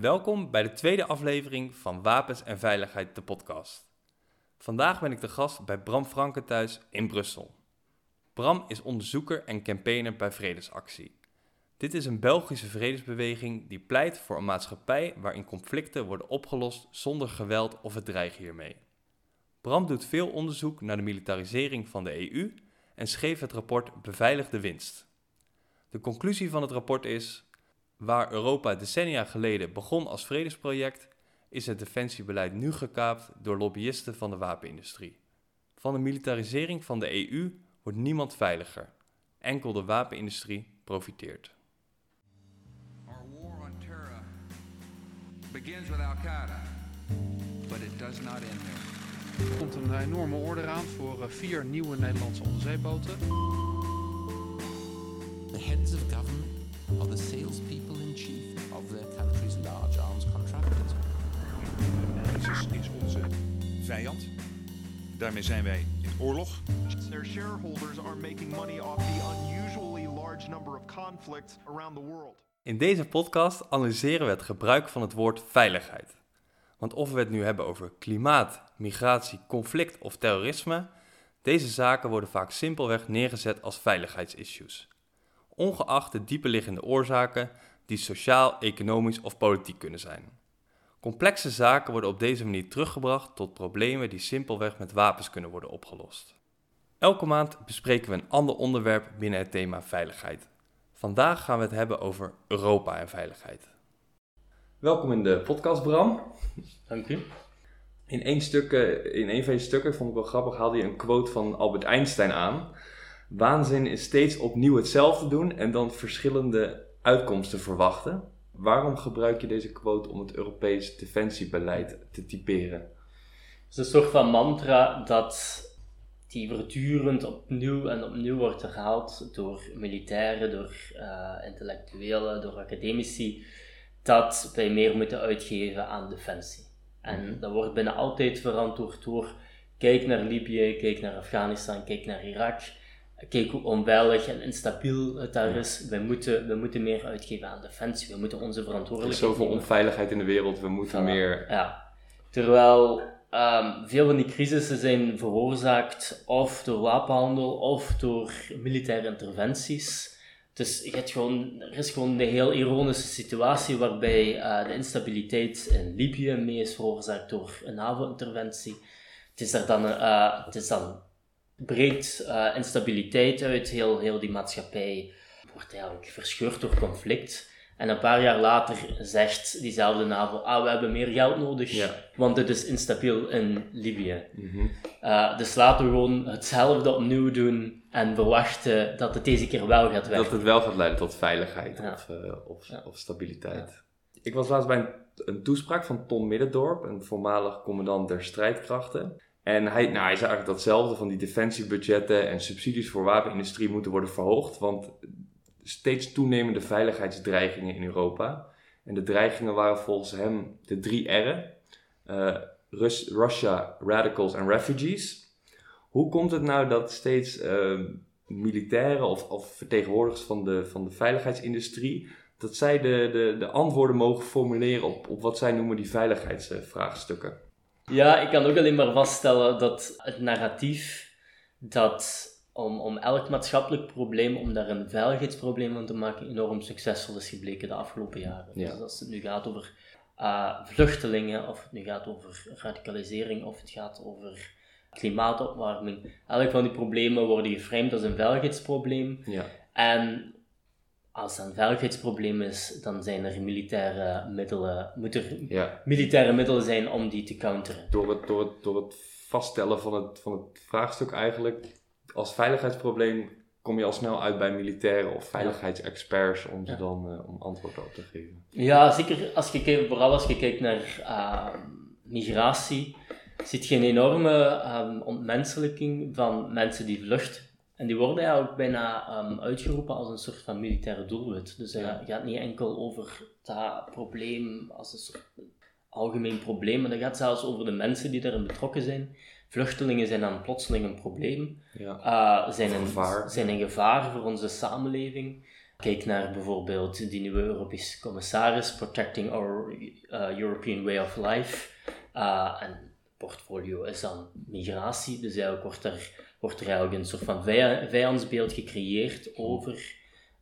Welkom bij de tweede aflevering van Wapens en Veiligheid, de podcast. Vandaag ben ik de gast bij Bram Franken thuis in Brussel. Bram is onderzoeker en campaigner bij Vredesactie. Dit is een Belgische vredesbeweging die pleit voor een maatschappij waarin conflicten worden opgelost zonder geweld of het dreigen hiermee. Bram doet veel onderzoek naar de militarisering van de EU en schreef het rapport Beveilig de winst. De conclusie van het rapport is: waar Europa decennia geleden begon als vredesproject, is het defensiebeleid nu gekaapt door lobbyisten van de wapenindustrie. Van de militarisering van de EU wordt niemand veiliger. Enkel de wapenindustrie profiteert. Our war on terror begins with Al Qaeda, but it does not end there. Er komt een enorme order aan voor eh, vier nieuwe Nederlandse onderzeeboten. The heads of government are the salespeople in chief of their country's large arms contractors. ISIS is onze vijand. Daarmee zijn wij in oorlog. Their shareholders are making money off the unusually large number of conflicts around the world. In deze podcast analyseren we het gebruik van het woord veiligheid. Want of we het nu hebben over klimaat, migratie, conflict of terrorisme, deze zaken worden vaak simpelweg neergezet als veiligheidsissues. Ongeacht de dieperliggende oorzaken die sociaal, economisch of politiek kunnen zijn. Complexe zaken worden op deze manier teruggebracht tot problemen die simpelweg met wapens kunnen worden opgelost. Elke maand bespreken we een ander onderwerp binnen het thema veiligheid. Vandaag gaan we het hebben over Europa en veiligheid. Welkom in de podcast, Bram. Dank u. In één, stuk, eh, in één van je stukken, vond ik wel grappig, haalde je een quote van Albert Einstein aan. Waanzin is steeds opnieuw hetzelfde doen en dan verschillende uitkomsten verwachten. Waarom gebruik je deze quote om het Europees defensiebeleid te typeren? Het is een soort van mantra dat die voortdurend opnieuw en opnieuw wordt herhaald door militairen, door eh, intellectuelen, door academici, dat wij meer moeten uitgeven aan defensie. En dat wordt bijna altijd verantwoord door kijk naar Libië, kijk naar Afghanistan, kijk naar Irak. Kijk hoe onveilig en instabiel het daar is. We moeten, we moeten meer uitgeven aan defensie. We moeten onze Er is verantwoordelijkheid zoveel onveiligheid in de wereld, we moeten Voilà, meer... Ja. Terwijl ehm, veel van die crisissen zijn veroorzaakt of door wapenhandel of door militaire interventies. Dus je hebt gewoon, er is gewoon een heel ironische situatie waarbij eh, de instabiliteit in Libië mee is veroorzaakt door een NAVO-interventie. Het is, er dan, eh, het is dan breekt eh, instabiliteit uit, heel, heel die maatschappij wordt eigenlijk verscheurd door conflict. En een paar jaar later zegt diezelfde NAVO, ah, we hebben meer geld nodig, Ja. want het is instabiel in Libië. Mhm. Eh, dus laten we gewoon hetzelfde opnieuw doen en verwachten dat het deze keer wel gaat werken. Dat het wel gaat leiden tot veiligheid Ja. of, eh, of, Ja. of stabiliteit. Ik was laatst bij een, een toespraak van Tom Middendorp, een voormalig commandant der strijdkrachten. En hij, nou, hij zei eigenlijk datzelfde van die defensiebudgetten en subsidies voor wapenindustrie moeten worden verhoogd. Want steeds toenemende veiligheidsdreigingen in Europa. En de dreigingen waren volgens hem de drie R'en. eh, Rus- Russia, radicals en refugees. Hoe komt het nou dat steeds eh, militairen of, of vertegenwoordigers van de, van de veiligheidsindustrie, dat zij de, de, de antwoorden mogen formuleren op, op wat zij noemen die veiligheidsvraagstukken? Ja, ik kan ook alleen maar vaststellen dat het narratief dat om, om elk maatschappelijk probleem, om daar een veiligheidsprobleem van te maken, enorm succesvol is gebleken de afgelopen jaren. Ja. Dus als het nu gaat over eh, vluchtelingen, of het nu gaat over radicalisering, of het gaat over klimaatopwarming, elk van die problemen worden geframed als een veiligheidsprobleem. Ja, En als dat een veiligheidsprobleem is, dan zijn er militaire middelen, moeten er ja. militaire middelen zijn om die te counteren. Door, het, door, het, door het vaststellen van het, van het vraagstuk eigenlijk, als veiligheidsprobleem kom je al snel uit bij militairen of veiligheidsexperts om, ze Ja. dan, eh, om antwoord op te geven. Ja, zeker als je kijkt, vooral als je kijkt naar ah, migratie, ziet je een enorme ehm, ontmenselijking van mensen die vluchten. En die worden eigenlijk bijna ehm, uitgeroepen als een soort van militaire doelwit. Dus het Ja. gaat niet enkel over dat probleem als een soort algemeen probleem, maar dat gaat zelfs over de mensen die daarin betrokken zijn. Vluchtelingen zijn dan plotseling een probleem. Ja. uh, zijn, een, gevaar. zijn een gevaar voor onze samenleving. Kijk naar bijvoorbeeld die nieuwe Europese commissaris, Protecting Our uh, European Way of Life. Uh, en portfolio is dan migratie, dus eigenlijk wordt er, wordt er eigenlijk een soort van vij vijandsbeeld gecreëerd over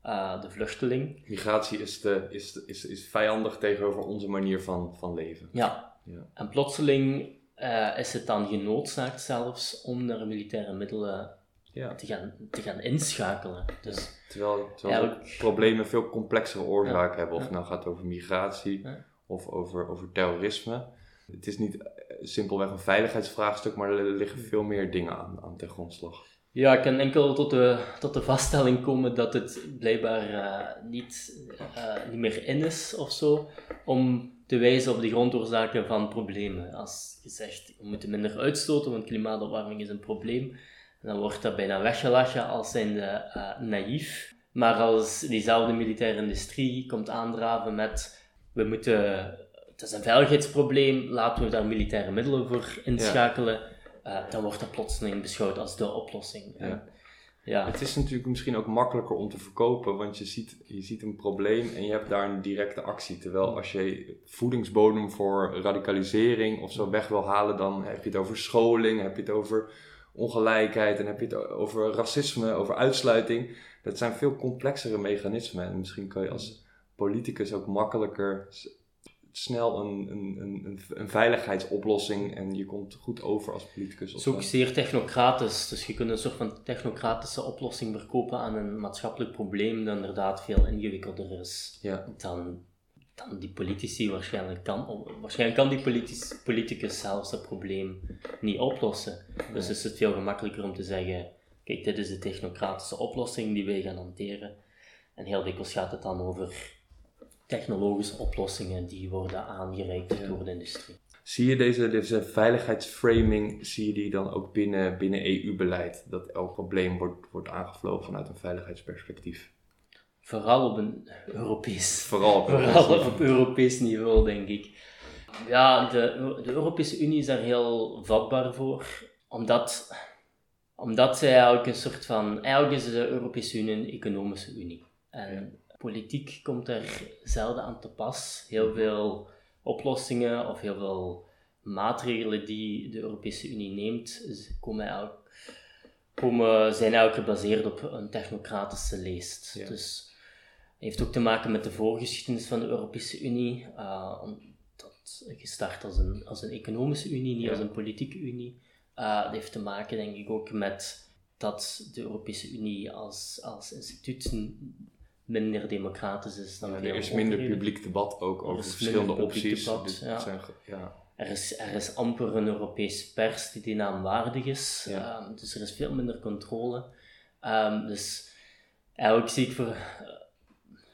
uh, de vluchteling. Migratie is, de, is, is, is vijandig tegenover onze manier van, van leven. Ja. Ja. En plotseling uh, is het dan genoodzaakt zelfs om naar militaire middelen Ja. te, gaan, te gaan inschakelen. Dus Terwijl, terwijl Eigenlijk- problemen veel complexere oorzaken hebben. Of het nou gaat over migratie of over, over terrorisme. Het is niet eh, simpelweg een veiligheidsvraagstuk, maar er liggen veel meer dingen aan, aan ten grondslag. ja, ik kan enkel tot de, tot de vaststelling komen dat het blijkbaar eh, niet, eh, niet meer in is of zo, om te wijzen op de grondoorzaken van problemen. Als je zegt, we moeten minder uitstoten, want klimaatopwarming is een probleem, dan wordt dat bijna weggelachen als zijnde eh naïef. Maar als diezelfde militaire industrie komt aandraven met, we moeten, het is een veiligheidsprobleem, laten we daar militaire middelen voor inschakelen, eh, dan wordt dat plotseling beschouwd als de oplossing. Ja. Ja. Het is natuurlijk misschien ook makkelijker om te verkopen, want je ziet, je ziet een probleem en je hebt daar een directe actie. Terwijl als je voedingsbodem voor radicalisering of zo weg wil halen, dan heb je het over scholing, heb je het over ongelijkheid en heb je het over racisme, over uitsluiting. Dat zijn veel complexere mechanismen en misschien kan je als politicus ook makkelijker snel een, een, een, een, veiligheidsoplossing en je komt goed over als politicus. Het is ook zeer technocratisch, dus je kunt een soort van technocratische oplossing verkopen aan een maatschappelijk probleem dat inderdaad veel ingewikkelder is Ja. dan, dan die politici waarschijnlijk kan. Waarschijnlijk kan die politis- politicus zelfs dat probleem niet oplossen. Dus is het veel gemakkelijker om te zeggen, kijk, dit is de technocratische oplossing die wij gaan hanteren. En heel dikwijls gaat het dan over technologische oplossingen die worden aangereikt door de industrie. Zie je deze, deze veiligheidsframing, zie je die dan ook binnen, binnen EU-beleid? Dat elk probleem wordt, wordt aangevlogen vanuit een veiligheidsperspectief. Vooral op een Europees, Vooral op vooral op Europees niveau, denk ik. Ja, de, de Europese Unie is daar heel vatbaar voor, omdat, omdat zij eigenlijk een soort van... Eigenlijk is de Europese Unie een economische unie. En politiek komt er zelden aan te pas. Heel veel oplossingen of heel veel maatregelen die de Europese Unie neemt, komen eigenlijk komen, zijn eigenlijk gebaseerd op een technocratische leest. Ja. Dus het heeft ook te maken met de voorgeschiedenis van de Europese Unie. uh, dat gestart als een, als een economische unie, niet Ja. als een politieke unie. Uh, dat heeft te maken, denk ik, ook met dat de Europese Unie als, als instituut minder democratisch is dan Ja, er is minder overheden. publiek debat ook Er over verschillende opties. debat, ja. zijn ja. Er is, er is amper een Europese pers die die naam waardig is. Ehm, dus er is veel minder controle. Ehm, dus eigenlijk zie ik voor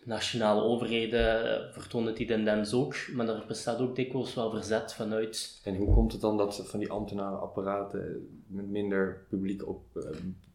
nationale overheden vertonen die tendens ook, maar er bestaat ook dikwijls wel verzet vanuit. En hoe komt het dan dat van die ambtenarenapparaten met minder publieke, op, eh,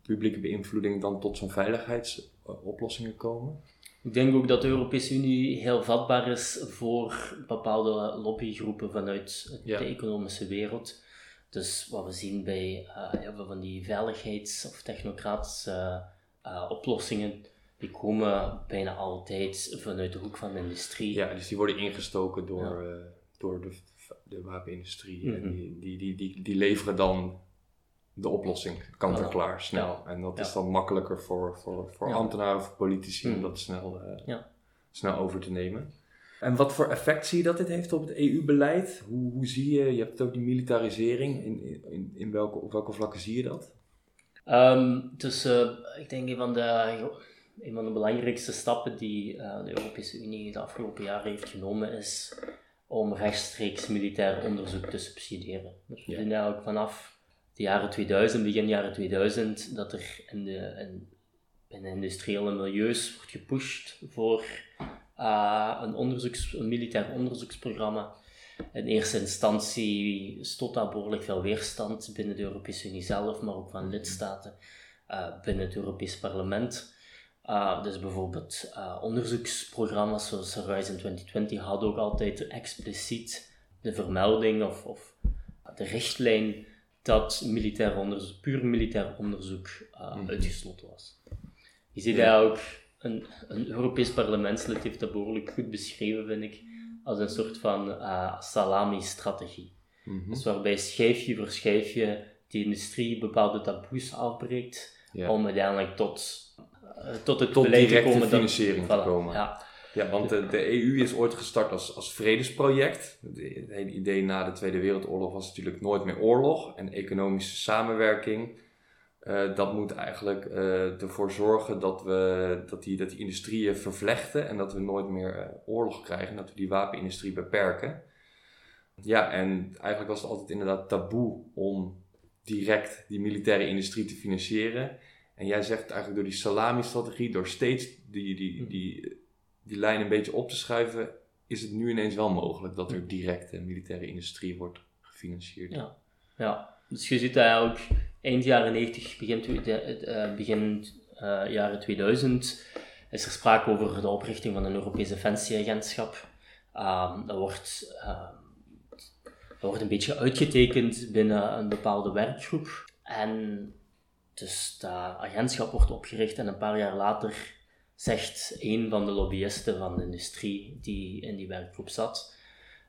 publieke beïnvloeding dan tot zo'n veiligheidsoplossingen komen? Ik denk ook dat de Europese Unie heel vatbaar is voor bepaalde lobbygroepen vanuit Ja. de economische wereld. Dus wat we zien bij eh, heel veel van die veiligheids- of technocratische eh, oplossingen, die komen bijna altijd vanuit de hoek van de industrie. Ja, dus die worden ingestoken door, eh, door de, de wapenindustrie. En Mhm. die, die, die, die, die leveren dan de oplossing kant en klaar, snel. En dat is dan makkelijker voor, voor, voor Ja. ambtenaren of politici om Mhm. dat snel, eh, Ja. snel over te nemen. En wat voor effect zie je dat dit heeft op het EU-beleid? Hoe, hoe zie je, je hebt het ook die militarisering, in, in, in welke, op welke vlakken zie je dat? Ehm, dus eh, ik denk een van, de, een van de belangrijkste stappen die eh, de Europese Unie de afgelopen jaren heeft genomen is om rechtstreeks militair onderzoek te subsidiëren. Dus we Ja. zien eigenlijk vanaf de jaren 2000, begin jaren 2000, dat er in de, in, binnen industriële milieus wordt gepusht voor eh, een, onderzoeks, een militair onderzoeksprogramma. In eerste instantie stond daar behoorlijk veel weerstand binnen de Europese Unie zelf, maar ook van lidstaten eh, binnen het Europees Parlement. Uh, dus bijvoorbeeld uh, onderzoeksprogramma's zoals Horizon 2020 hadden ook altijd expliciet de vermelding of, of de richtlijn dat militair onderzoek, puur militair onderzoek uh, Mhm. uitgesloten was. Je ziet daar ook een, een Europees parlementslid heeft dat behoorlijk goed beschreven, vind ik, als een soort van eh, salami-strategie. Mhm. Dus waarbij schijfje voor schijfje die industrie bepaalde taboes afbreekt, om uiteindelijk tot, eh, tot het Tot directe financiering te komen. Ja, Ja, want de, de EU is ooit gestart als, als vredesproject. De- Het hele idee na de Tweede Wereldoorlog was natuurlijk nooit meer oorlog en economische samenwerking. eh, dat moet eigenlijk eh, ervoor zorgen dat, we, dat, die, dat die industrieën vervlechten en dat we nooit meer eh, oorlog krijgen. Dat we die wapenindustrie beperken. Ja, en eigenlijk was het altijd inderdaad taboe om direct die militaire industrie te financieren. En jij zegt eigenlijk door die salami-strategie, door steeds die, die, die, die lijn een beetje op te schuiven, is het nu ineens wel mogelijk dat er direct de militaire industrie wordt gefinancierd. Ja. ja. Dus je ziet dat eigenlijk eind jaren 90, begin, eh, begin eh, jaren 2000, is er sprake over de oprichting van een Europees Defensieagentschap. Ehm, dat, wordt, ehm, dat wordt een beetje uitgetekend binnen een bepaalde werkgroep. En dus dat agentschap wordt opgericht en een paar jaar later zegt een van de lobbyisten van de industrie die in die werkgroep zat,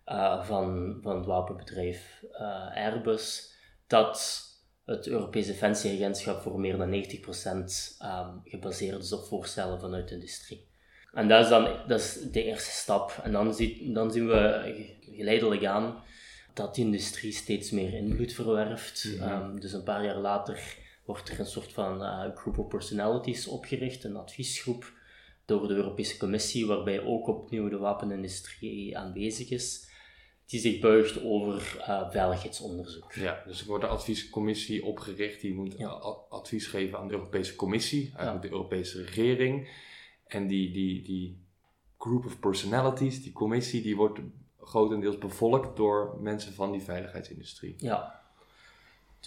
eh, van, van het wapenbedrijf eh, Airbus, dat het Europees Defensieagentschap voor meer dan 90% ehm, gebaseerd is op voorstellen vanuit de industrie. En dat is dan dat is de eerste stap. En dan, ziet, dan zien we ge- geleidelijk aan dat die industrie steeds meer invloed verwerft. Ehm, dus een paar jaar later wordt er een soort van eh, group of personalities opgericht, een adviesgroep door de Europese Commissie, waarbij ook opnieuw de wapenindustrie aanwezig is, die zich buigt over eh, veiligheidsonderzoek. Ja, dus er wordt een adviescommissie opgericht die moet Ja. advies geven aan de Europese Commissie, eigenlijk de Europese regering. En die, die, die group of personalities, die commissie, die wordt grotendeels bevolkt door mensen van die veiligheidsindustrie. Ja.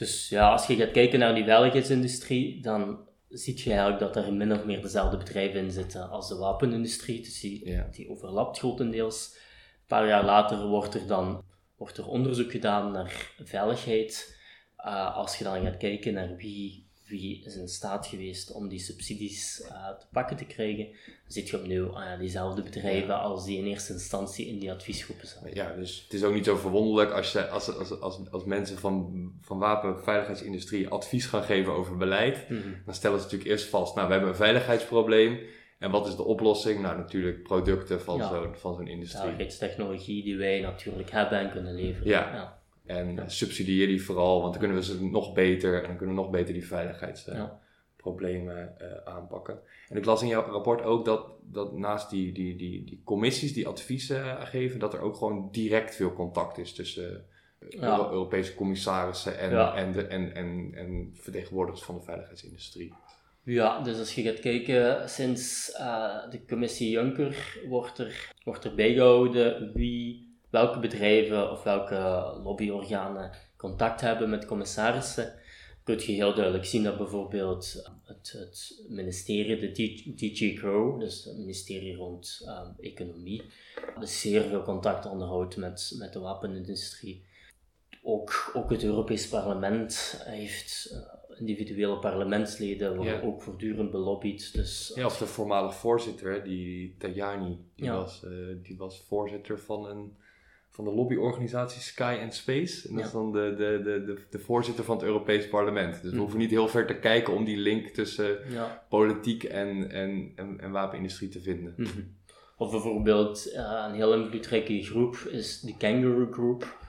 Dus ja, als je gaat kijken naar die veiligheidsindustrie, dan zie je eigenlijk dat er min of meer dezelfde bedrijven in zitten als de wapenindustrie. Dus die, Ja. die overlapt grotendeels. Een paar jaar later wordt er dan wordt er onderzoek gedaan naar veiligheid. Eh, als je dan gaat kijken naar wie, wie is in staat geweest om die subsidies eh, te pakken te krijgen, dan zie je opnieuw ah ja, diezelfde bedrijven als die in eerste instantie in die adviesgroepen zaten. Ja, dus het is ook niet zo verwonderlijk als, je, als, als, als, als mensen van, van wapenveiligheidsindustrie advies gaan geven over beleid. Mhm. Dan stellen ze natuurlijk eerst vast, nou we hebben een veiligheidsprobleem. En wat is de oplossing? Nou natuurlijk producten van Ja. zo'n van zo'n industrie. veiligheidstechnologie die wij natuurlijk hebben en kunnen leveren. Ja. En eh, subsidieer die vooral, want dan kunnen we ze nog beter en dan kunnen we nog beter die veiligheidsproblemen Ja. aanpakken. En ik las in jouw rapport ook dat, dat naast die, die, die, die commissies die adviezen eh, geven, dat er ook gewoon direct veel contact is tussen eh, Ja. Euro- Europese commissarissen en, en, de, en, en, en vertegenwoordigers van de veiligheidsindustrie. Ja, dus als je gaat kijken, sinds eh, de commissie Juncker wordt er, wordt er bijgehouden wie, welke bedrijven of welke lobbyorganen contact hebben met commissarissen. Kun je heel duidelijk zien dat bijvoorbeeld het, het ministerie, de DG Grow, dus het ministerie rond ehm, economie, dus zeer veel contact onderhoudt met, met de wapenindustrie. Ook, ook het Europees Parlement heeft eh, individuele parlementsleden worden Ja. ook voortdurend belobbyd. Dus Ja, of de voormalig voorzitter, die Tajani, die, Ja. was, eh, die was voorzitter van, een, van de lobbyorganisatie Sky and Space. En dat Ja. is dan de, de, de, de, de voorzitter van het Europees Parlement. Dus we Mhm. hoeven niet heel ver te kijken om die link tussen ja. politiek en, en, en, en wapenindustrie te vinden. Mhm. Of bijvoorbeeld eh, een heel invloedrijke groep is de Kangaroo Group,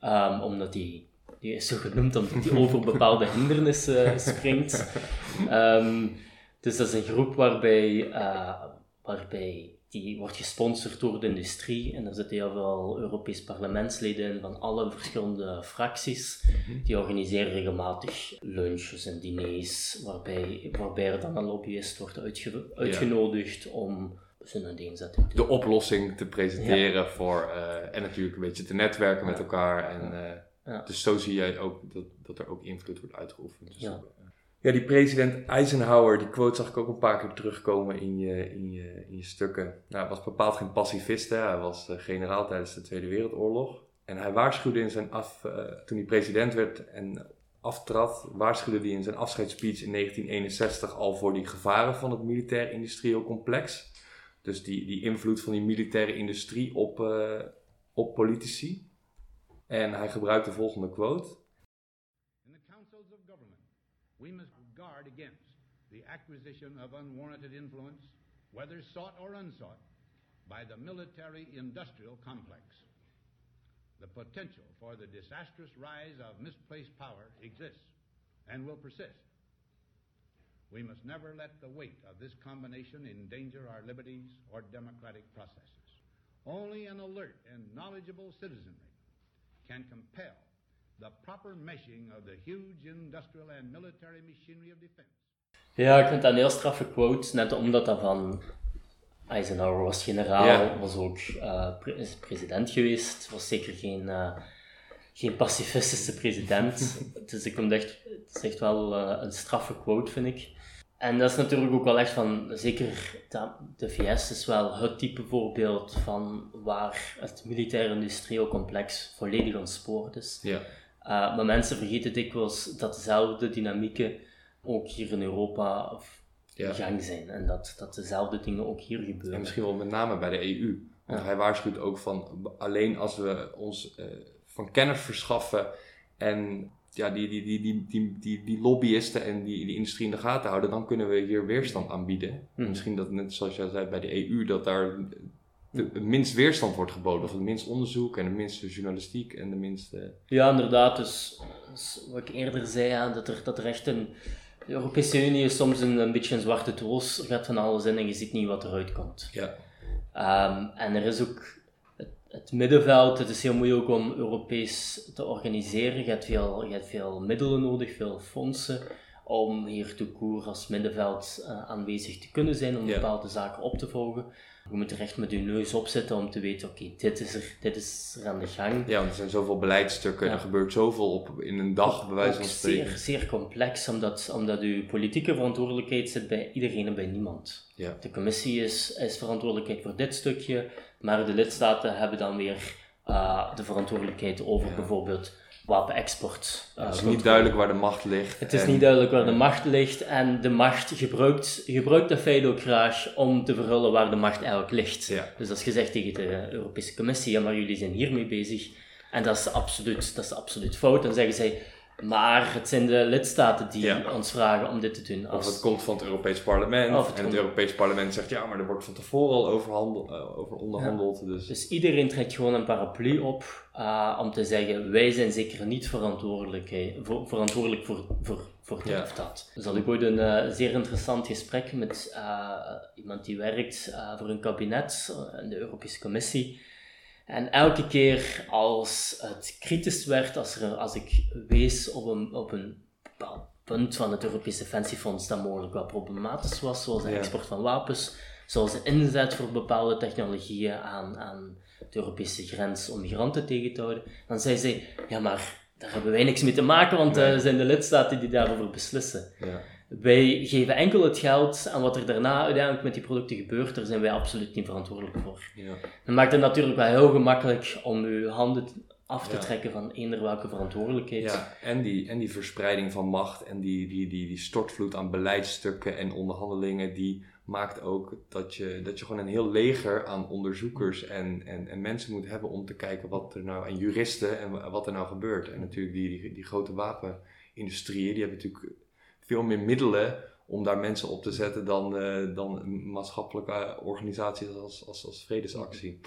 Ehm, omdat die, die is zo genoemd omdat die over bepaalde hindernissen springt. Ehm, dus dat is een groep waarbij, eh, waarbij die wordt gesponsord door de industrie en er zitten heel veel Europees parlementsleden in van alle verschillende fracties. Die organiseren regelmatig lunches en diners waarbij, waarbij er dan een lobbyist wordt uitge- uitgenodigd om zijn uiteenzetting te De oplossing te presenteren voor, eh, en natuurlijk een beetje te netwerken met elkaar. En, eh. Dus zo zie je ook dat, dat er ook invloed wordt uitgeoefend. Dus, Ja. Ja, die president Eisenhower, die quote zag ik ook een paar keer terugkomen in je, in je, in je stukken. Nou, hij was bepaald geen pacifist, hè. hij was eh, generaal tijdens de Tweede Wereldoorlog. En hij waarschuwde in zijn af, eh, toen hij president werd en aftrad, waarschuwde hij in zijn afscheidsspeech in 1961 al voor die gevaren van het militair-industrieel complex. Dus die, die invloed van die militaire industrie op, eh, op politici. En hij gebruikt de volgende quote. In we must guard against the acquisition of unwarranted influence, whether sought or unsought, by the military industrial complex. The potential for the disastrous rise of misplaced power exists and will persist. We must never let the weight of this combination endanger our liberties or democratic processes. Only an alert and knowledgeable citizenry can compel Ja, ik vind dat een heel straffe quote, net omdat dat van Eisenhower was generaal, Ja. was ook eh, pre- is president geweest, was zeker geen, eh, geen pacifistische president. dus ik vond echt, het is echt wel eh, een straffe quote, vind ik. En dat is natuurlijk ook wel echt van, zeker dat, de VS is wel het type voorbeeld van waar het militair-industrieel complex volledig ontspoord is. Ja. Uh, maar mensen vergeten dikwijls dat dezelfde dynamieken ook hier in Europa of Ja. gang zijn. En dat, dat dezelfde dingen ook hier gebeuren. En misschien wel met name bij de EU. Want Ja. hij waarschuwt ook van alleen als we ons eh, van kennis verschaffen en ja, die, die, die, die, die, die, die lobbyisten en die, die industrie in de gaten houden, dan kunnen we hier weerstand aanbieden. Mhm. Misschien dat net zoals jij zei bij de EU, dat daar de, minst weerstand wordt geboden. Of het minst onderzoek en de minste journalistiek en de minste... Ja, inderdaad. Dus, dus wat ik eerder zei, ja, dat, er, dat er echt een... De Europese Unie is soms een, een beetje een zwarte doos. Er gaat van alles in en je ziet niet wat eruit komt. Ja, Ehm, en er is ook het, het middenveld. Het is heel moeilijk om Europees te organiseren. Je hebt veel, je hebt veel middelen nodig, veel fondsen. Om hier tout court als middenveld eh, aanwezig te kunnen zijn, om Ja. bepaalde zaken op te volgen. Je moet er echt met je neus op zitten om te weten: oké, dit, is er, dit is er aan de gang. ja want er zijn zoveel beleidsstukken, Ja. er gebeurt zoveel op in een dag, bij wijze ook van spreken. zeer, zeer complex, omdat, omdat uw politieke verantwoordelijkheid zit bij iedereen en bij niemand. Ja. De commissie is, is verantwoordelijkheid voor dit stukje, maar de lidstaten hebben dan weer eh, de verantwoordelijkheid over Ja. bijvoorbeeld wapenexport. eh, Het is niet duidelijk waar de macht ligt. Het is niet duidelijk waar de macht ligt en de macht gebruikt, gebruikt feit ook graag om te verhullen waar de macht eigenlijk ligt. Ja. Dus als je zegt tegen de Europese Commissie, ja maar jullie zijn hiermee bezig, en dat is absoluut, dat is absoluut fout, dan zeggen zij, maar het zijn de lidstaten die Ja. ons vragen om dit te doen. Of het komt van het Europees Parlement. Of het en het komt- Europees Parlement zegt ja, maar er wordt van tevoren al over, handel, eh, over onderhandeld. Dus, Dus iedereen trekt gewoon een paraplu op eh, om te zeggen, wij zijn zeker niet verantwoordelijk, voor, verantwoordelijk voor, voor, voor dit Ja. of dat. Dus had ik ooit een eh, zeer interessant gesprek met iemand die werkt voor een kabinet in de Europese Commissie. En elke keer als het kritisch werd, als, er, als ik wees op een, op een bepaald punt van het Europees Defensiefonds dat mogelijk wel problematisch was, zoals de Ja. export van wapens, zoals de inzet voor bepaalde technologieën aan, aan de Europese grens om migranten tegen te houden, dan zei zij, ja maar daar hebben wij niks mee te maken, want Nee. het zijn de lidstaten die daarover beslissen. ja. Wij geven enkel het geld en wat er daarna uiteindelijk met die producten gebeurt, daar zijn wij absoluut niet verantwoordelijk voor. Ja. Dat maakt het natuurlijk wel heel gemakkelijk om uw handen af te Ja. trekken van eender welke verantwoordelijkheid. Ja, en die, en die verspreiding van macht en die, die, die, die stortvloed aan beleidsstukken en onderhandelingen, die maakt ook dat je, dat je gewoon een heel leger aan onderzoekers en, en, en mensen moet hebben om te kijken wat er nou, en juristen en wa- wat er nou gebeurt. En natuurlijk die, die, die grote wapenindustrieën, die hebben natuurlijk veel meer middelen om daar mensen op te zetten dan, eh, dan maatschappelijke organisaties als, als, als vredesactie.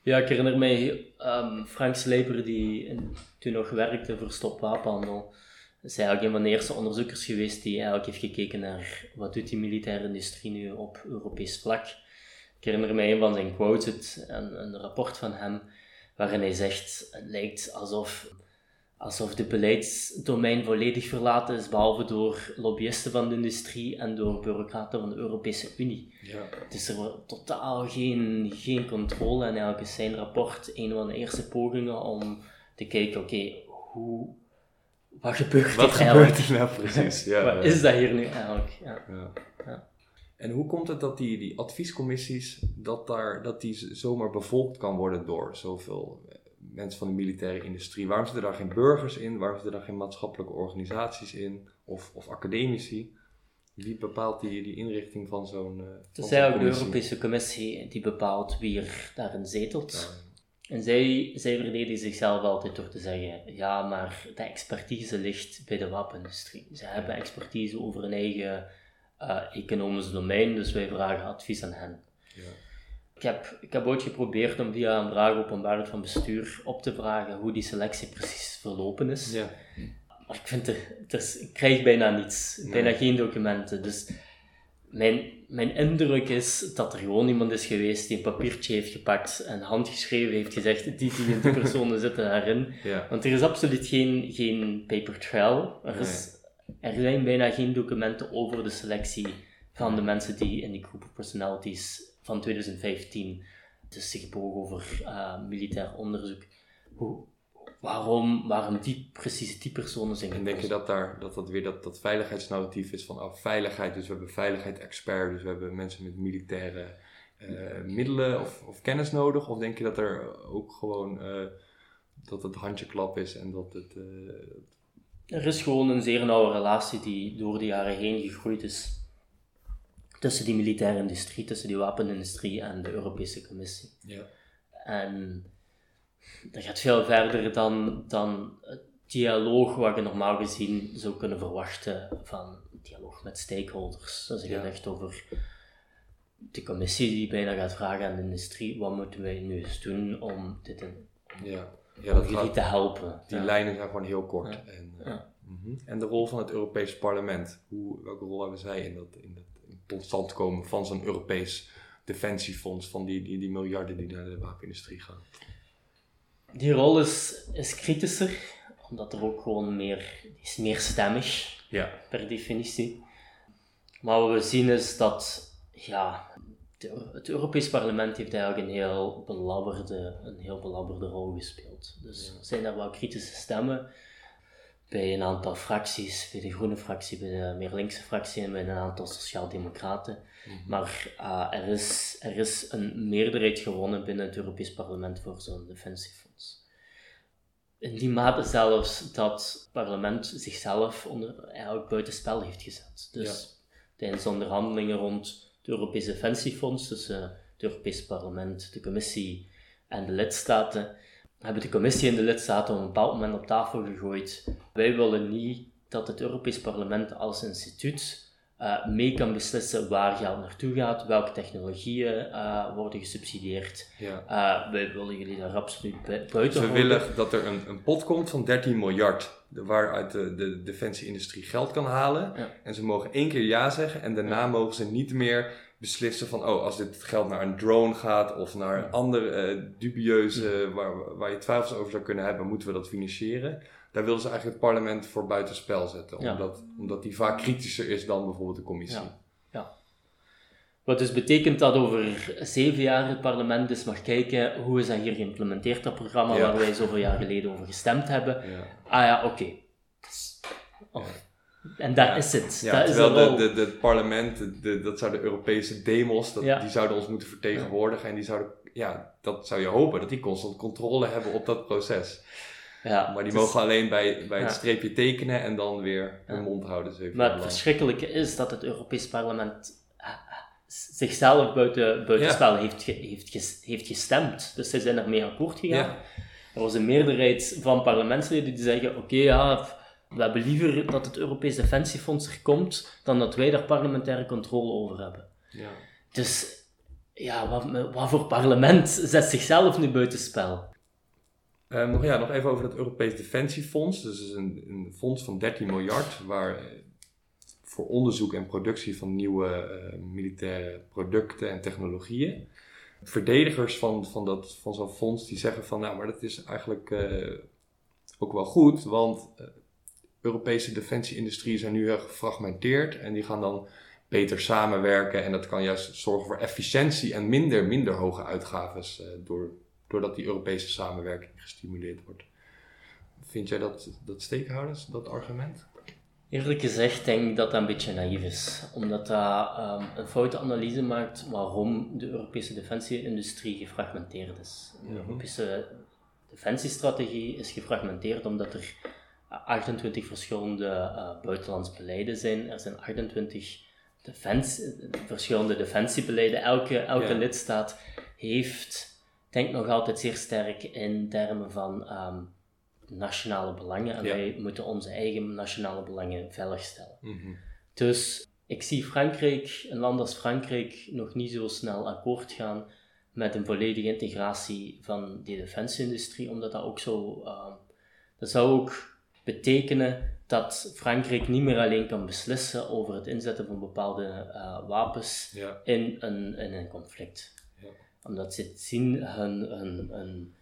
Ja, ik herinner mij ehm, Frank Sleper, die in- toen nog werkte voor Stop Wapenhandel, is eigenlijk een van de eerste onderzoekers geweest die eigenlijk heeft gekeken naar wat doet die militaire industrie nu op Europees vlak. Ik herinner mij een van zijn quotes, een, een rapport van hem, waarin hij zegt, het lijkt alsof, alsof de beleidsdomein volledig verlaten is, behalve door lobbyisten van de industrie en door bureaucraten van de Europese Unie. Ja. Dus er was totaal geen, geen controle en eigenlijk is zijn rapport een van de eerste pogingen om te kijken, oké, hoe, wat gebeurt Wat er eigenlijk? gebeurt er nou precies? Ja, wat ja. is dat hier nu eigenlijk? Ja. Ja. Ja. En hoe komt het dat die, die adviescommissies, dat, daar, dat die zomaar bevolkt kan worden door zoveel mensen van de militaire industrie? Waarom zitten daar geen burgers in? Waarom zitten daar geen maatschappelijke organisaties in? Of, of academici? Wie bepaalt die, die inrichting van zo'n uh, Het is eigenlijk de Europese Commissie die bepaalt wie er daarin zetelt. En zij, zij verdedigen zichzelf altijd door te zeggen: ja, maar de expertise ligt bij de wapenindustrie. Ze hebben expertise over hun eigen uh, economisch domein, dus wij vragen advies aan hen. Ja. Ik, heb, ik heb ooit geprobeerd om via een vraag openbaarheid van bestuur op te vragen hoe die selectie precies verlopen is. Ja. Maar ik, vind er, er ik krijg bijna niets, bijna geen documenten. Dus mijn, mijn indruk is dat er gewoon iemand is geweest die een papiertje heeft gepakt en handgeschreven heeft gezegd: die die die personen zitten daarin. Ja. Want er is absoluut geen, geen paper trail. Er, is, er zijn bijna geen documenten over de selectie van de mensen die in die group of personalities van 2015 dus zich bogen over uh, militair onderzoek. Hoe, waarom, waarom die, precies die personen zijn En denk je dat daar, dat, dat weer dat, dat veiligheidsnarratief is van oh, veiligheid, dus we hebben veiligheid-expert, dus we hebben mensen met militaire uh, middelen of, of, kennis nodig? Of denk je dat er ook gewoon uh, dat het handjeklap is en dat het... Uh, er is gewoon een zeer nauwe relatie die door de jaren heen gegroeid is tussen die militaire industrie, tussen die wapenindustrie en de Europese Commissie. Ja. En dat gaat veel verder dan, dan het dialoog wat je normaal gezien zou kunnen verwachten van dialoog met stakeholders. Als je het echt over de commissie die bijna gaat vragen aan de industrie, wat moeten wij nu eens doen om dit in, ja. Ja, dat jullie te helpen. Die lijnen zijn gewoon heel kort. En, uh, en de rol van het Europees Parlement, hoe, welke rol hebben zij in, dat, in, dat, tot stand komen van zo'n Europees defensiefonds, van die, die, die miljarden die naar de wapenindustrie gaan? die rol is, is kritischer, omdat er ook gewoon meer, is meer stemmig, ja. per definitie. Maar wat we zien is dat, ja, het Europees Parlement heeft eigenlijk een heel belabberde, een heel belabberde rol gespeeld. Dus er zijn daar wel kritische stemmen bij een aantal fracties, bij de groene fractie, bij de meer linkse fractie en bij een aantal sociaaldemocraten. Mm Maar uh, er, is, er is een meerderheid gewonnen binnen het Europees Parlement voor zo'n defensiefonds. In die mate zelfs dat het parlement zichzelf onder, eigenlijk buitenspel heeft gezet. Dus tijdens onderhandelingen rond het Europees Defensiefonds tussen het Europees Parlement, de Commissie en de lidstaten, hebben de Commissie en de lidstaten op een bepaald moment op tafel gegooid. Wij willen niet dat het Europees Parlement als instituut uh, mee kan beslissen waar geld naartoe gaat, welke technologieën uh, worden gesubsidieerd. Ja. Uh, wij willen jullie daar absoluut buiten dus we willen dat er een, een pot komt van 13 miljard waaruit de, de defensieindustrie geld kan halen. Ja. En ze mogen één keer ja zeggen en daarna mogen ze niet meer beslissen van, oh, als dit geld naar een drone gaat of naar een andere dubieuze, waar, waar je twijfels over zou kunnen hebben, moeten we dat financieren daar wilden ze eigenlijk het parlement voor buitenspel zetten. Omdat, omdat die vaak kritischer is dan bijvoorbeeld de commissie. Ja. ja. Wat dus betekent dat over zeven jaar het parlement dus mag kijken hoe is dat hier geïmplementeerd, dat programma waar wij zoveel jaar geleden over gestemd hebben. Ah ja, oké. Oh. En daar is het. Ja, terwijl de, de, het parlement, de, dat zouden Europese demos, dat, die zouden ons moeten vertegenwoordigen. En die zouden, ja, dat zou je hopen, dat die constant controle hebben op dat proces. Ja, maar die mogen alleen bij, bij het streepje tekenen en dan weer hun mond houden. maar het verschrikkelijke is dat het Europees Parlement eh, eh, zichzelf buiten, buitenspel heeft, heeft, heeft gestemd. Dus ze zijn ermee akkoord gegaan. Er was een meerderheid van parlementsleden die zeggen: Oké, ja, we hebben liever dat het Europees Defensiefonds er komt dan dat wij daar parlementaire controle over hebben. Ja. Dus ja, wat, wat voor parlement zet zichzelf nu buitenspel? Um, nog, ja, nog even over het Europees Defensiefonds. Dus is een, een fonds van 13 miljard waar eh, voor onderzoek en productie van nieuwe uh, militaire producten en technologieën. Verdedigers van, van, dat, van zo'n fonds die zeggen van nou, maar dat is eigenlijk uh, ook wel goed, want Europese defensieindustrie zijn nu heel gefragmenteerd en die gaan dan beter samenwerken en dat kan juist zorgen voor efficiëntie en minder, minder hoge uitgaves door doordat die Europese samenwerking gestimuleerd wordt. Vind jij dat, dat steekhouders, dat argument? Eerlijk gezegd denk ik dat dat een beetje naïef is, omdat dat um, een foute analyse maakt waarom de Europese defensieindustrie gefragmenteerd is. De. Europese defensiestrategie is gefragmenteerd omdat er 28 verschillende uh, buitenlands beleiden zijn. Er zijn 28 defens verschillende defensiebeleiden. Elke, elke Ja. lidstaat heeft, denkt nog altijd zeer sterk in termen van ehm, nationale belangen. En Ja. wij moeten onze eigen nationale belangen veiligstellen. Mhm. Dus ik zie Frankrijk, een land als Frankrijk, nog niet zo snel akkoord gaan met een volledige integratie van die defensieindustrie, omdat dat ook zo. ehm, dat zou ook betekenen dat Frankrijk niet meer alleen kan beslissen over het inzetten van bepaalde eh, wapens Ja. in een, in een conflict. Ja. Omdat ze het zien, hun, hun, hun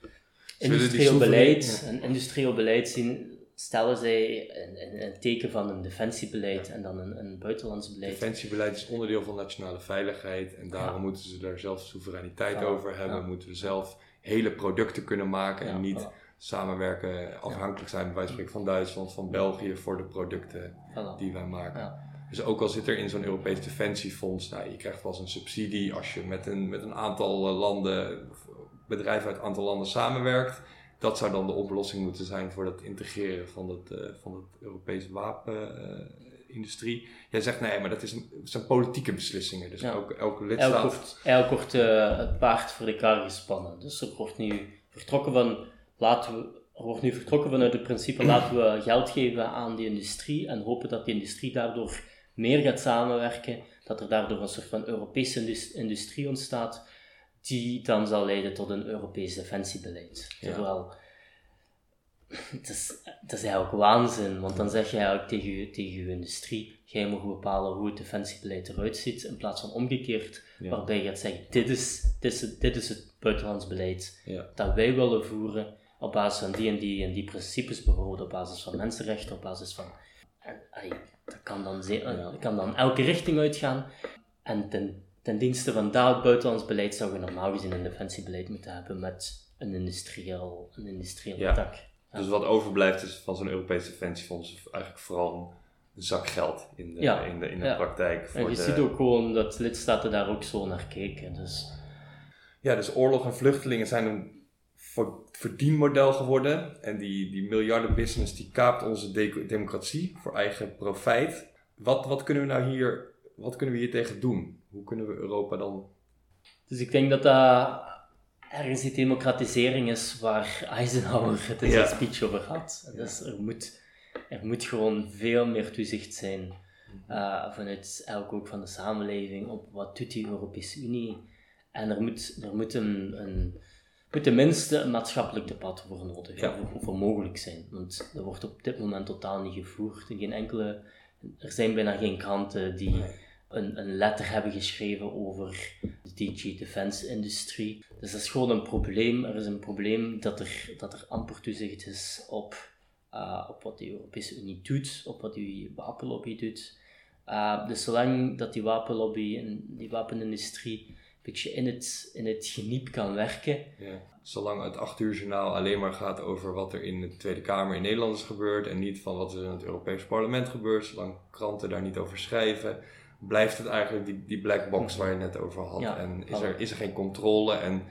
industrieel beleid, een industrieel beleid zien, stellen zij een, een, een teken van een defensiebeleid en dan een, een buitenlands beleid. Defensiebeleid is onderdeel van nationale veiligheid en daarom moeten ze daar zelf soevereiniteit over hebben. Moeten we zelf hele producten kunnen maken en niet. Samenwerken, afhankelijk zijn bij wijze van spreken van Duitsland, van België voor de producten die wij maken. Ja. Dus ook al zit er in zo'n Europees defensiefonds, nou, je krijgt wel eens een subsidie als je met een, met een aantal eh, landen, of bedrijven uit een aantal landen samenwerkt. Dat zou dan de oplossing moeten zijn voor dat integreren van, dat, eh, van het Europese wapenindustrie. Jij zegt nee, maar dat is een, het zijn politieke beslissingen. Dus Ja. ook elke lidstaat. Eigenlijk wordt, eh, het paard voor de kar gespannen. Dus er wordt nu vertrokken van, laten we, er wordt nu vertrokken vanuit het principe, laten we geld geven aan die industrie en hopen dat die industrie daardoor meer gaat samenwerken, dat er daardoor een soort van Europese indus- industrie ontstaat, die dan zal leiden tot een Europees defensiebeleid. Ja. Terwijl, het is, het is eigenlijk waanzin, want dan zeg je eigenlijk tegen je, tegen je industrie, jij mag bepalen hoe het defensiebeleid eruit ziet, in plaats van omgekeerd, Ja. waarbij je gaat zeggen, dit is, dit is, het, dit is het buitenlands beleid Ja. dat wij willen voeren op basis van die en die en die principes, bijvoorbeeld op basis van mensenrechten, op basis van... En, dat, kan dan dat kan dan elke richting uitgaan. En ten, ten dienste van dat buitenlands beleid zou je normaal gezien een defensiebeleid moeten hebben met een industrieel, een industrieel Ja. tak. Dus wat overblijft is van zo'n Europees defensiefonds eigenlijk vooral een zak geld in de, Ja. in de, in de Ja. praktijk. Voor En je de, ziet ook gewoon dat lidstaten daar ook zo naar kijken. Dus Ja, dus oorlog en vluchtelingen zijn een verdienmodel geworden. En die, die miljardenbusiness die kaapt onze de- democratie voor eigen profijt. Wat, wat kunnen we nou hier, wat kunnen we hier tegen doen? Hoe kunnen we Europa dan... Dus ik denk dat dat ergens die democratisering is waar Eisenhower het in zijn Ja. speech over had. Dus er moet, er moet gewoon veel meer toezicht zijn eh, vanuit elk ook van de samenleving op wat doet die Europese Unie. En er moet, er moet, een, een, moet tenminste een maatschappelijk debat voor nodig, Ja. voor mogelijk zijn. Want dat wordt op dit moment totaal niet gevoerd. Geen enkele, er zijn bijna geen kranten die een, een letter hebben geschreven over de DG Defense industrie. Dus dat is gewoon een probleem. Er is een probleem dat er, dat er amper toezicht is op, eh, op wat de Europese Unie doet, op wat die wapenlobby doet. Eh, dus zolang dat die wapenlobby en die wapenindustrie beetje in het, in het geniep kan werken, Ja. Zolang het 8 uur journaal alleen maar gaat over wat er in de Tweede Kamer in Nederland is gebeurd en niet van wat er in het Europees Parlement gebeurt, zolang kranten daar niet over schrijven, blijft het eigenlijk die, die black box waar je het net over had. Ja, en is er, is er geen controle en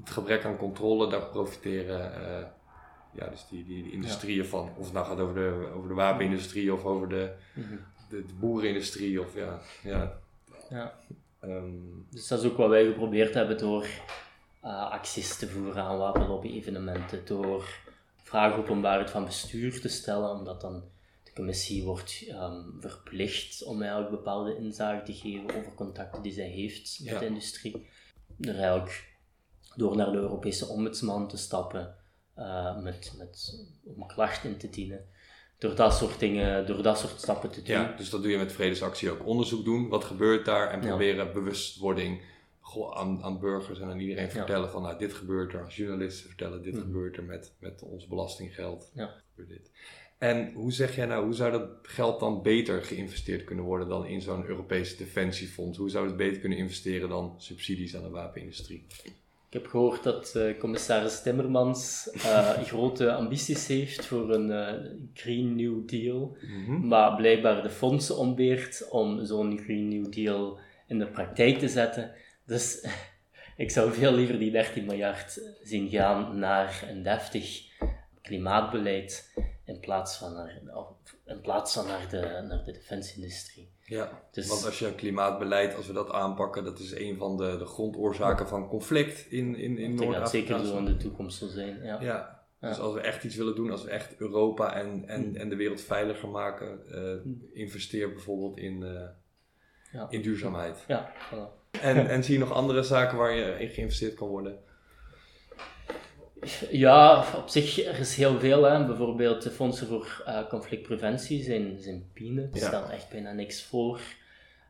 het gebrek aan controle, daar profiteren eh, ja, dus die, die, die industrieën van. Of het nou gaat over de, over de wapenindustrie of over de, Mhm. de, de boerenindustrie of ja, ja. ja. Ehm, Dus dat is ook wat wij geprobeerd hebben door eh, acties te voeren aan wapenlobby-evenementen, door vragen openbaarheid van bestuur te stellen, omdat dan de commissie wordt ehm, verplicht om eigenlijk bepaalde inzage te geven over contacten die zij heeft met de industrie. Eigenlijk door naar de Europese ombudsman te stappen eh, met, met, om klacht in te dienen. Door dat soort dingen, door dat soort stappen te doen. Ja, dus dat doe je met vredesactie ook. Onderzoek doen, wat gebeurt daar en Ja. proberen bewustwording goh, aan, aan burgers en aan iedereen vertellen van nou, dit gebeurt er. Als journalisten vertellen, dit Mhm. gebeurt er met, met ons belastinggeld. Ja. Gebeurt dit. En hoe zeg jij nou, hoe zou dat geld dan beter geïnvesteerd kunnen worden dan in zo'n Europees defensiefonds? Hoe zou het beter kunnen investeren dan subsidies aan de wapenindustrie? Ik heb gehoord dat eh, commissaris Timmermans eh, grote ambities heeft voor een eh, Green New Deal, Mhm. maar blijkbaar de fondsen ontbeert om zo'n Green New Deal in de praktijk te zetten. Dus Ik zou veel liever die 13 miljard zien gaan naar een deftig klimaatbeleid in plaats van naar, of in plaats van naar de, naar de defensieindustrie. Ja, Dus- want als je klimaatbeleid, als we dat aanpakken, dat is een van de, de grondoorzaken van conflict in, in, in Ik denk dat zeker Noord-Afrika. zo in de toekomst zal zijn. Ja. Ja, dus als we echt iets willen doen, als we echt Europa en, en, Mm. en de wereld veiliger maken, eh, investeer bijvoorbeeld in, eh, Ja. in duurzaamheid. Ja, voilà. En, en zie je nog andere zaken waar je in geïnvesteerd kan worden? Ja, op zich er is heel veel. Hè. Bijvoorbeeld de fondsen voor eh, conflictpreventie zijn, zijn peanuts, Ja. echt bijna niks voor.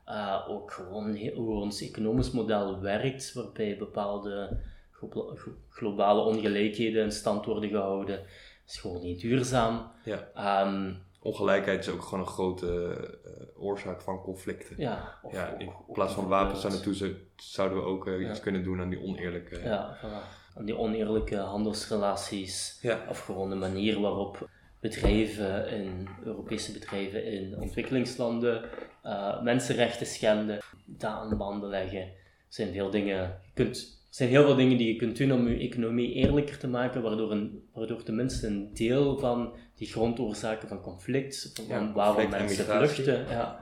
Eh, ook gewoon hoe ons economisch model werkt, waarbij bepaalde glo- glo- globale ongelijkheden in stand worden gehouden, is gewoon niet duurzaam. Ja. Ehm, Ongelijkheid is ook gewoon een grote eh, oorzaak van conflicten. ja, Ja, in plaats van wapens naartoe zou- zouden we ook iets kunnen doen aan die oneerlijke. Ja, voilà. Aan die oneerlijke handelsrelaties. Ja. Of gewoon de manier waarop bedrijven, in, Europese bedrijven in ontwikkelingslanden eh, mensenrechten schenden, dat aan de banden leggen. Er zijn veel dingen, je kunt, er zijn heel veel dingen die je kunt doen om je economie eerlijker te maken, waardoor, een, waardoor tenminste een deel van die grondoorzaken van conflict, van Ja, waarom conflict mensen vluchten, ja,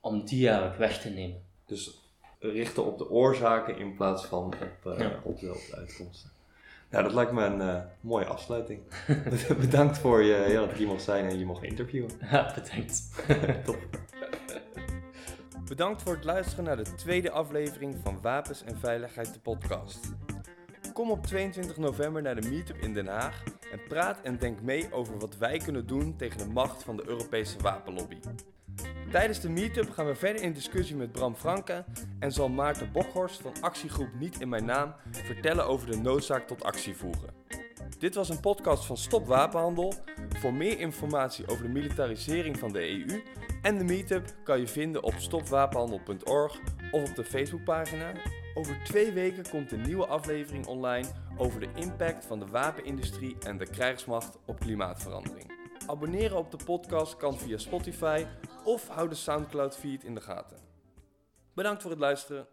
om die eigenlijk weg te nemen. Dus richten op de oorzaken in plaats van op, eh, Ja. op, de, uitkomsten. Nou, dat lijkt me een eh, mooie afsluiting. Bedankt voor je, ja, dat ik hier mocht zijn en je mocht interviewen. Ja, bedankt. Top. Bedankt voor het luisteren naar de tweede aflevering van Wapens en Veiligheid, de podcast. Kom op 22 november naar de meetup in Den Haag en praat en denk mee over wat wij kunnen doen tegen de macht van de Europese wapenlobby. Tijdens de meetup gaan we verder in discussie met Bram Franke en zal Maarten Bokhorst van actiegroep Niet in Mijn Naam vertellen over de noodzaak tot actie voeren. Dit was een podcast van Stop Wapenhandel. Voor meer informatie over de militarisering van de EU en de meetup kan je vinden op stopwapenhandel.org of op de Facebookpagina. Over twee weken komt een nieuwe aflevering online over de impact van de wapenindustrie en de krijgsmacht op klimaatverandering. Abonneren op de podcast kan via Spotify of hou de Soundcloud feed in de gaten. Bedankt voor het luisteren.